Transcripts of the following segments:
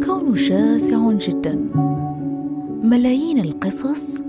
الكون شاسع جدا. ملايين القصص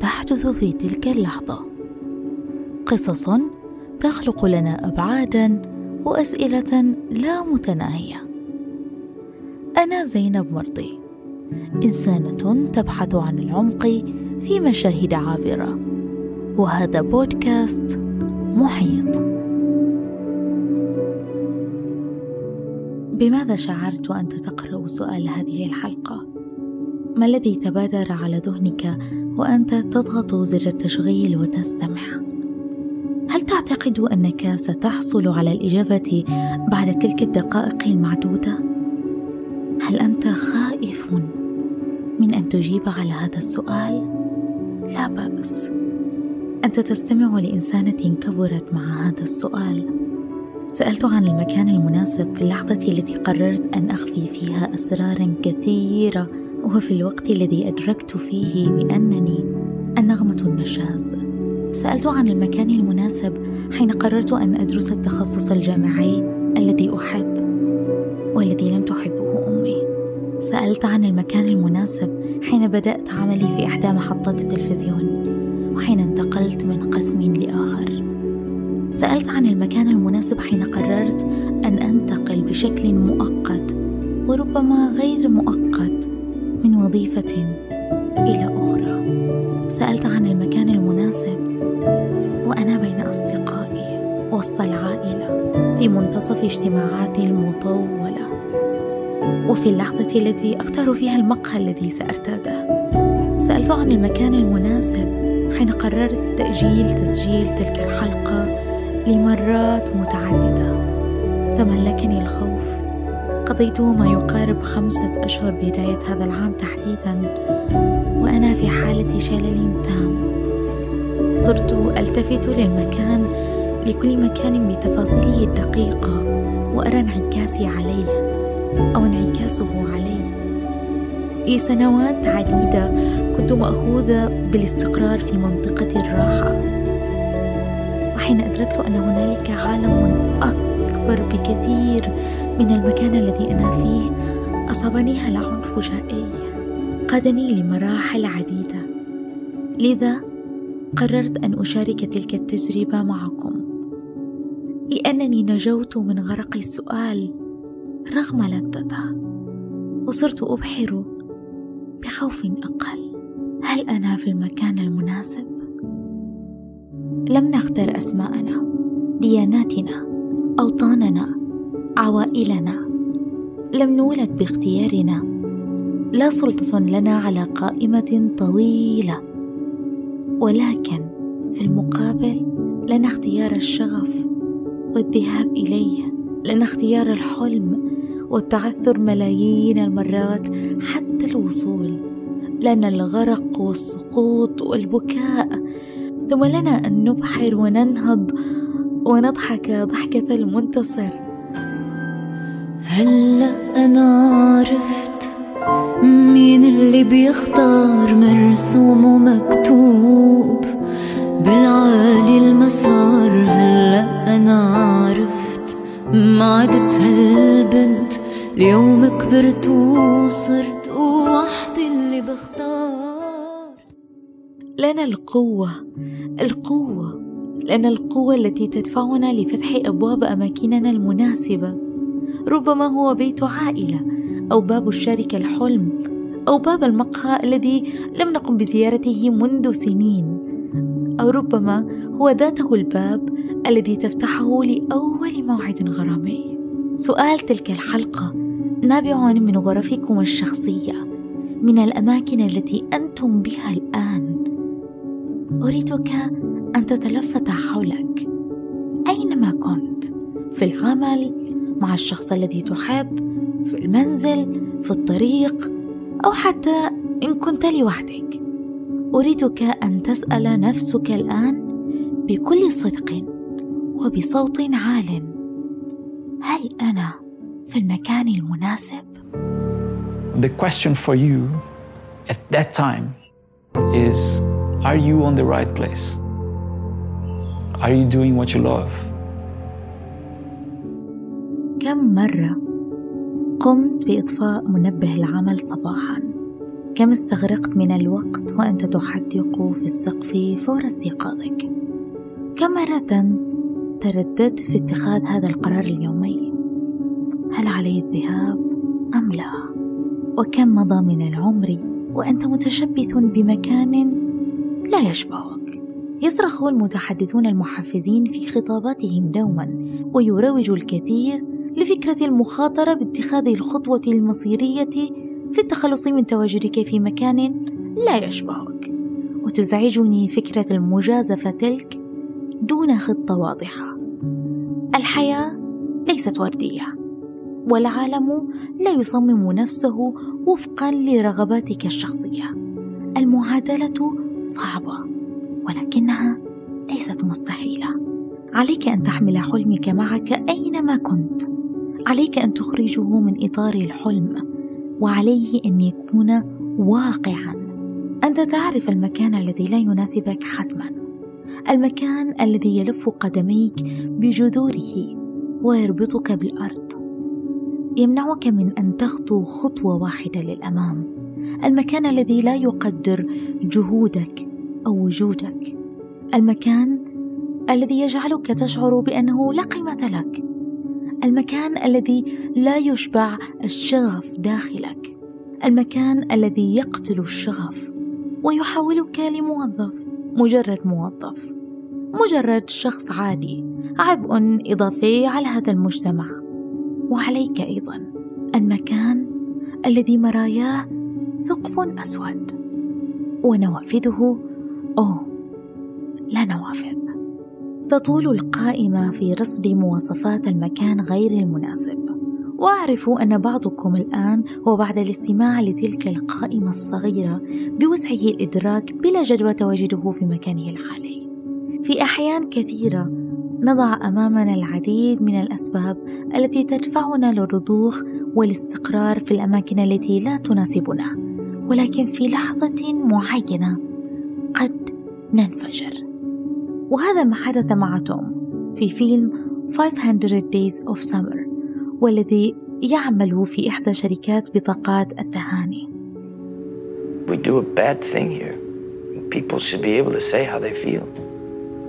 تحدث في تلك اللحظة. قصص تخلق لنا ابعادا وأسئلة لا متناهية. أنا زينب مرضي. إنسانة تبحث عن العمق في مشاهد عابرة. وهذا بودكاست محيط. بماذا شعرت وانت تقرأ سؤال هذه الحلقة؟ ما الذي تبادر على ذهنك وأنت تضغط زر التشغيل وتستمع؟ هل تعتقد أنك ستحصل على الإجابة بعد تلك الدقائق المعدودة؟ هل أنت خائف من أن تجيب على هذا السؤال؟ لا بأس. أنت تستمع لإنسانة كبرت مع هذا السؤال. سألت عن المكان المناسب في اللحظة التي قررت أن أخفي فيها أسرارا كثيرة وفي الوقت الذي أدركت فيه بأنني النغمة النشاز. سألت عن المكان المناسب حين قررت أن أدرس التخصص الجامعي الذي أحب والذي لم تحبه أمي. سألت عن المكان المناسب حين بدأت عملي في إحدى محطات التلفزيون وحين انتقلت من قسم لآخر. سألت عن المكان المناسب حين قررت أن أنتقل بشكل مؤقت وربما غير مؤقت من وظيفة إلى أخرى. سألت عن المكان المناسب وأنا بين أصدقائي وسط العائلة في منتصف اجتماعاتي المطولة وفي اللحظة التي أختار فيها المقهى الذي سأرتاده سألت عن المكان المناسب حين قررت تأجيل تسجيل تلك الحلقة لمرات متعددة تملكني الخوف. قضيت ما يقارب خمسة أشهر بداية هذا العام تحديدا وأنا في حالة شلل تام. صرت ألتفت للمكان لكل مكان بتفاصيله الدقيقة وأرى انعكاسي عليه أو انعكاسه علي لسنوات عديدة كنت مأخوذة بالاستقرار في منطقة الراحة. وحين أدركت أن هنالك عالم أكبر بكثير من المكان الذي أنا فيه أصابني هلع فجائي قادني لمراحل عديدة. لذا قررت أن أشارك تلك التجربة معكم. لأنني نجوت من غرق السؤال رغم لذته وصرت أبحر بخوف أقل. هل أنا في المكان المناسب؟ لم نختر أسماءنا دياناتنا أوطاننا عوائلنا. لم نولد باختيارنا. لا سلطة لنا على قائمة طويلة. ولكن في المقابل لنا اختيار الشغف والذهاب إليه لنا اختيار الحلم والتعثر ملايين المرات حتى الوصول. لنا الغرق والسقوط والبكاء ثم لنا أن نبحر وننهض ونضحك ضحكة المنتصر. هلأ أنا عرفت مين اللي بيختار مرسوم ومكتوب بالعالي المسار. هلأ أنا عرفت ما عدت هالبنت اليوم كبرت وصرت وحدي اللي بختار. لنا القوة القوة لأن القوة التي تدفعنا لفتح أبواب أماكننا المناسبة. ربما هو بيت عائلة أو باب الشركة الحلم أو باب المقهى الذي لم نقم بزيارته منذ سنين. أو ربما هو ذاته الباب الذي تفتحه لأول موعد غرامي. سؤال تلك الحلقة نابع من غرفكم الشخصية من الأماكن التي أنتم بها الآن. أريدك أن تتلفت حولك. أينما كنت؟ في العمل مع الشخص الذي تحب في المنزل في الطريق أو حتى إن كنت لوحدك. أريدك أن تسأل نفسك الآن بكل صدق وبصوت عال. هل أنا في المكان المناسب؟ The question for you at that time is Are you on the right place? Are you doing what you love? كم مرة قمت بإطفاء منبه العمل صباحا كم استغرقت من الوقت وأنت تحدق في السقف فور استيقاظك كم مرة ترددت في اتخاذ هذا القرار اليومي هل علي الذهاب أم لا وكم مضى من العمر وأنت متشبث بمكان لا يشبهك. يصرخ المتحدثون المحفزين في خطاباتهم دوما ويروج الكثير لفكرة المخاطرة باتخاذ الخطوة المصيرية في التخلص من تواجدك في مكان لا يشبهك. وتزعجني فكرة المجازفة تلك دون خطة واضحة. الحياة ليست وردية والعالم لا يصمم نفسه وفقا لرغباتك الشخصية. المعادلة صعبة ولكنها ليست مستحيلة. عليك أن تحمل حلمك معك أينما كنت. عليك أن تخرجه من إطار الحلم وعليه أن يكون واقعا. أنت تعرف المكان الذي لا يناسبك حتما. المكان الذي يلف قدميك بجذوره ويربطك بالأرض. يمنعك من أن تخطو خطوة واحدة للأمام. المكان الذي لا يقدر جهودك أو وجودك. المكان الذي يجعلك تشعر بأنه لا قيمة لك. المكان الذي لا يشبع الشغف داخلك. المكان الذي يقتل الشغف ويحولك لموظف مجرد موظف مجرد شخص عادي عبء إضافي على هذا المجتمع. وعليك أيضا. المكان الذي مراياه ثقب أسود. ونوافذه أوه لا نوافذ. تطول القائمة في رصد مواصفات المكان غير المناسب. وأعرف أن بعضكم الآن وبعد الاستماع لتلك القائمة الصغيرة بوسعه الإدراك بلا جدوى تواجده في مكانه الحالي في أحيان كثيرة نضع أمامنا العديد من الأسباب التي تدفعنا للرضوخ والاستقرار في الأماكن التي لا تناسبنا. ولكن في لحظه معينه قد ننفجر وهذا ما حدث مع توم في فيلم 500 Days of Summer والذي يعمل في إحدى شركات بطاقات التهاني We do a bad thing here. People should be able to say how they feel,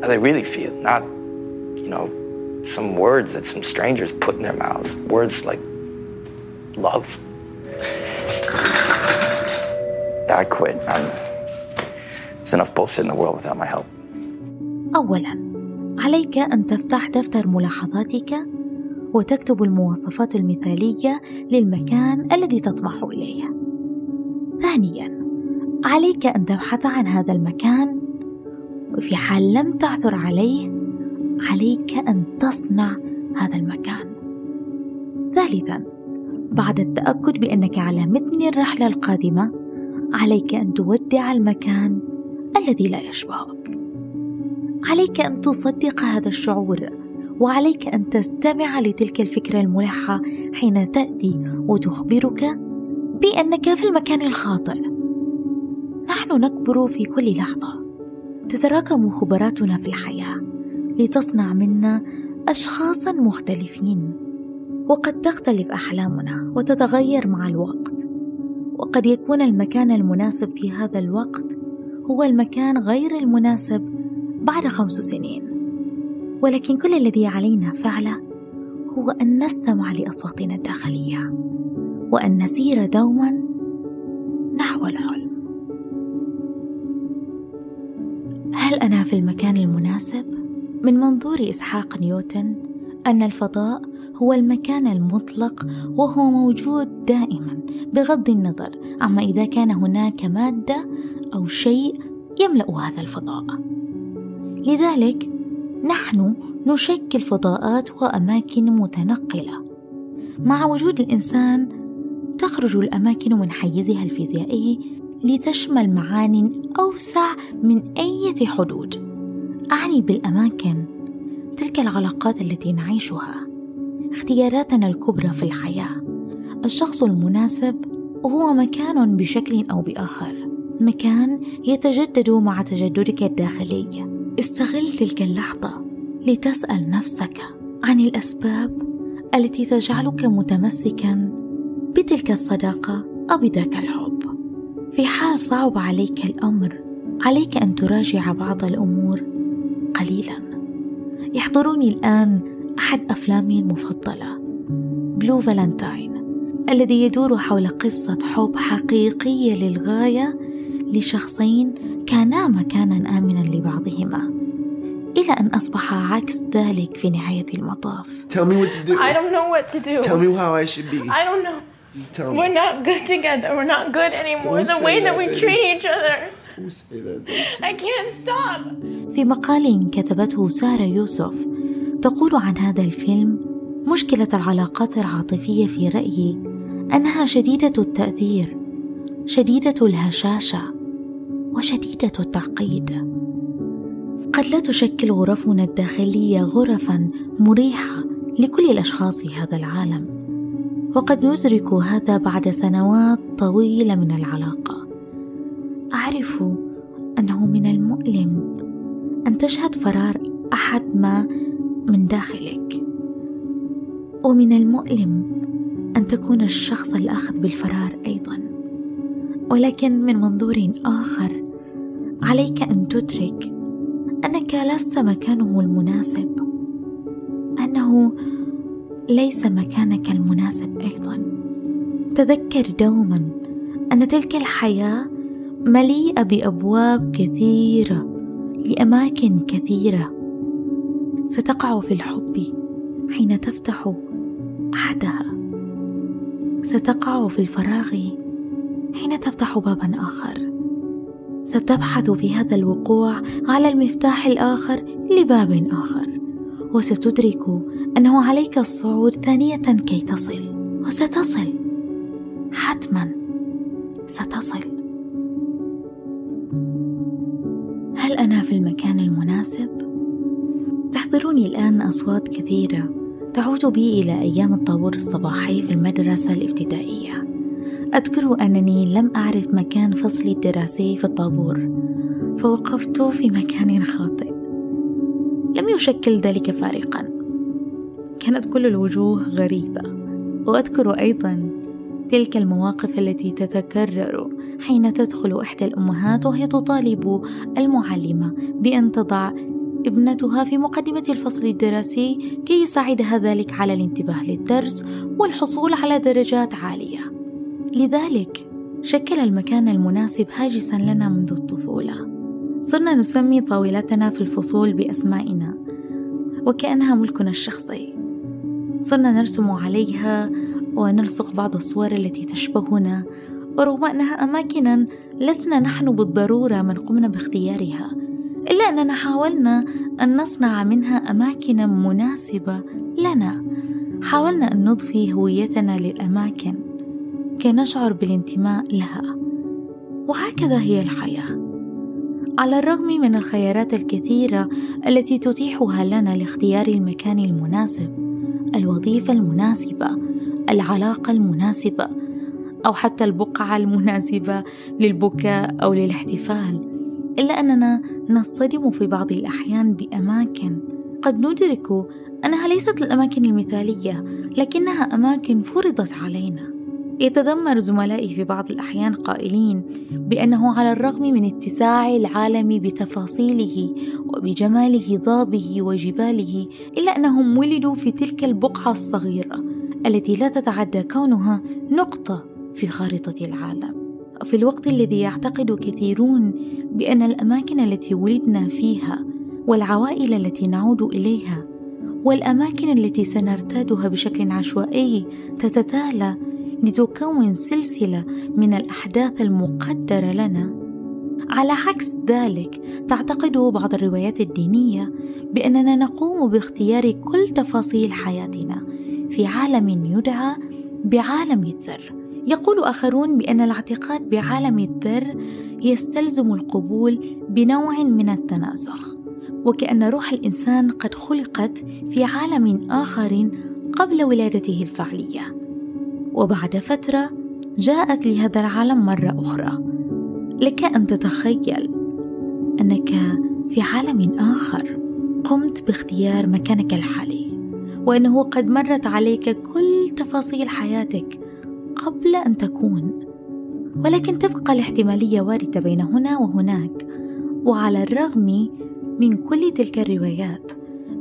how they really feel, not you know, some words that some strangers put in their mouths. Words like love. I quit. I'm, there's enough bullshit in the world without my help. أولاً عليك أن تفتح دفتر ملاحظاتك وتكتب المواصفات المثالية للمكان الذي تطمح إليه. ثانياً عليك أن تبحث عن هذا المكان وفي حال لم تعثر عليه عليك أن تصنع هذا المكان ثالثا بعد التأكد بأنك على متن الرحلة القادمة عليك أن تودع المكان الذي لا يشبهك. عليك أن تصدق هذا الشعور وعليك أن تستمع لتلك الفكرة الملحة حين تأتي وتخبرك بأنك في المكان الخاطئ. نحن نكبر في كل لحظة تتراكم خبراتنا في الحياة لتصنع منا اشخاصا مختلفين وقد تختلف أحلامنا وتتغير مع الوقت. وقد يكون المكان المناسب في هذا الوقت هو المكان غير المناسب بعد خمس سنين. ولكن كل الذي علينا فعله هو أن نستمع لأصواتنا الداخلية وأن نسير دوما نحو الحلم. هل أنا في المكان المناسب؟ من منظور إسحاق نيوتن أن الفضاء هو المكان المطلق وهو موجود دائما بغض النظر عما إذا كان هناك مادة أو شيء يملأ هذا الفضاء. لذلك نحن نشكل فضاءات وأماكن متنقلة. مع وجود الإنسان تخرج الأماكن من حيزها الفيزيائي لتشمل معان أوسع من أي حدود. أعني بالأماكن تلك العلاقات التي نعيشها. اختياراتنا الكبرى في الحياة. الشخص المناسب هو مكان بشكل أو بآخر. مكان يتجدد مع تجددك الداخلي. استغل تلك اللحظة لتسأل نفسك عن الأسباب التي تجعلك متمسكا بتلك الصداقة أو بذاك الحب. في حال صعب عليك الأمر عليك أن تراجع بعض الأمور قليلا. يحضرني الآن أحد أفلامي المفضلة بلو فالنتاين الذي يدور حول قصة حب حقيقية للغاية لشخصين كانا مكانا آمنا لبعضهما إلى أن أصبح عكس ذلك في نهاية المطاف Tell me what to do. I don't know what to do. Tell me how I should be. I don't know. Just tell me. We're not good together. We're not good anymore. Don't the way that that, we baby. treat each other. Don't say that. Don't. I can't stop. في مقال كتبته سارة يوسف تقول عن هذا الفيلم مشكلة العلاقات العاطفية في رأيي أنها شديدة التأثير شديدة الهشاشة وشديدة التعقيد. قد لا تشكل غرفنا الداخلية غرفا مريحة لكل الأشخاص في هذا العالم وقد ندرك هذا بعد سنوات طويلة من العلاقة. أعرف أنه من المؤلم أن تشهد فرار أحد ما من داخلك. ومن المؤلم أن تكون الشخص الآخذ بالفرار أيضا. ولكن من منظور آخر عليك أن تدرك أنك لست مكانه المناسب. أنه ليس مكانك المناسب أيضا. تذكر دوما أن تلك الحياة مليئة بأبواب كثيرة لأماكن كثيرة. ستقع في الحب حين تفتح أحدها. ستقع في الفراغ حين تفتح بابا آخر. ستبحث في هذا الوقوع على المفتاح الآخر لباب آخر وستدرك أنه عليك الصعود ثانية كي تصل وستصل. حتما ستصل. هل أنا في المكان المناسب؟ تحضرني الآن أصوات كثيرة تعود بي إلى أيام الطابور الصباحي في المدرسة الابتدائية. أذكر أنني لم أعرف مكان فصلي الدراسي في الطابور فوقفت في مكان خاطئ. لم يشكل ذلك فارقا. كانت كل الوجوه غريبة. وأذكر أيضا تلك المواقف التي تتكرر حين تدخل إحدى الأمهات وهي تطالب المعلمة بأن تضع ابنتها في مقدمة الفصل الدراسي كي يساعدها ذلك على الانتباه للدرس والحصول على درجات عالية. لذلك شكل المكان المناسب هاجسا لنا منذ الطفولة. صرنا نسمي طاولتنا في الفصول بأسمائنا وكأنها ملكنا الشخصي. صرنا نرسم عليها ونلصق بعض الصور التي تشبهنا ورغم أنها أماكنا لسنا نحن بالضرورة من قمنا باختيارها إلا أننا حاولنا أن نصنع منها أماكن مناسبة لنا. حاولنا أن نضفي هويتنا للأماكن كي نشعر بالانتماء لها. وهكذا هي الحياة. على الرغم من الخيارات الكثيرة التي تتيحها لنا لاختيار المكان المناسب الوظيفة المناسبة العلاقة المناسبة أو حتى البقعة المناسبة للبكاء أو للاحتفال إلا أننا نصطدم في بعض الأحيان بأماكن. قد ندرك أنها ليست الأماكن المثالية لكنها أماكن فرضت علينا. يتذمر زملائي في بعض الأحيان قائلين بأنه على الرغم من اتساع العالم بتفاصيله وبجمال هضابه وجباله إلا أنهم ولدوا في تلك البقعة الصغيرة التي لا تتعدى كونها نقطة في خارطة العالم. في الوقت الذي يعتقد كثيرون بأن الأماكن التي ولدنا فيها والعوائل التي نعود إليها والأماكن التي سنرتادها بشكل عشوائي تتتالى لتكون سلسلة من الأحداث المقدرة لنا. على عكس ذلك تعتقد بعض الروايات الدينية بأننا نقوم باختيار كل تفاصيل حياتنا في عالم يدعى بعالم الذر. يقول آخرون بأن الاعتقاد بعالم الذر يستلزم القبول بنوع من التناسخ وكأن روح الإنسان قد خلقت في عالم آخر قبل ولادته الفعلية. وبعد فترة جاءت لهذا العالم مرة أخرى. لك أن تتخيل أنك في عالم آخر قمت باختيار مكانك الحالي وأنه قد مرت عليك كل تفاصيل حياتك قبل أن تكون ولكن تبقى الاحتمالية واردة بين هنا وهناك وعلى الرغم من كل تلك الروايات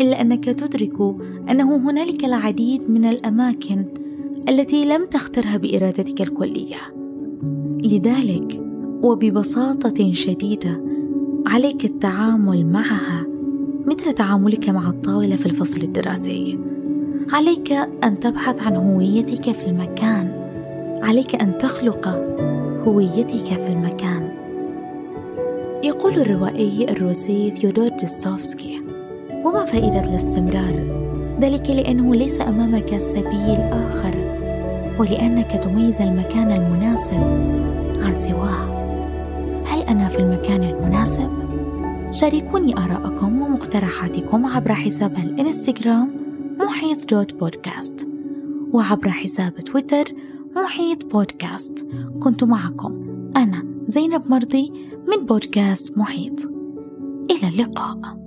إلا أنك تدرك أنه هنالك العديد من الأماكن التي لم تخترها بإرادتك الكلية. لذلك وببساطة شديدة عليك التعامل معها مثل تعاملك مع الطاولة في الفصل الدراسي. عليك أن تبحث عن هويتك في المكان. عليك أن تخلق هويتك في المكان. يقول الروائي الروسي ثيودور ديستوفسكي وما فائدة الاستمرار؟ ذلك لأنه ليس أمامك سبيل آخر ولأنك تميز المكان المناسب عن سواه. هل أنا في المكان المناسب؟ شاركوني آراءكم ومقترحاتكم عبر حساب الإنستغرام محيط دوت بودكاست وعبر حساب تويتر محيط بودكاست. كنت معكم أنا زينب مرضي من بودكاست محيط. إلى اللقاء.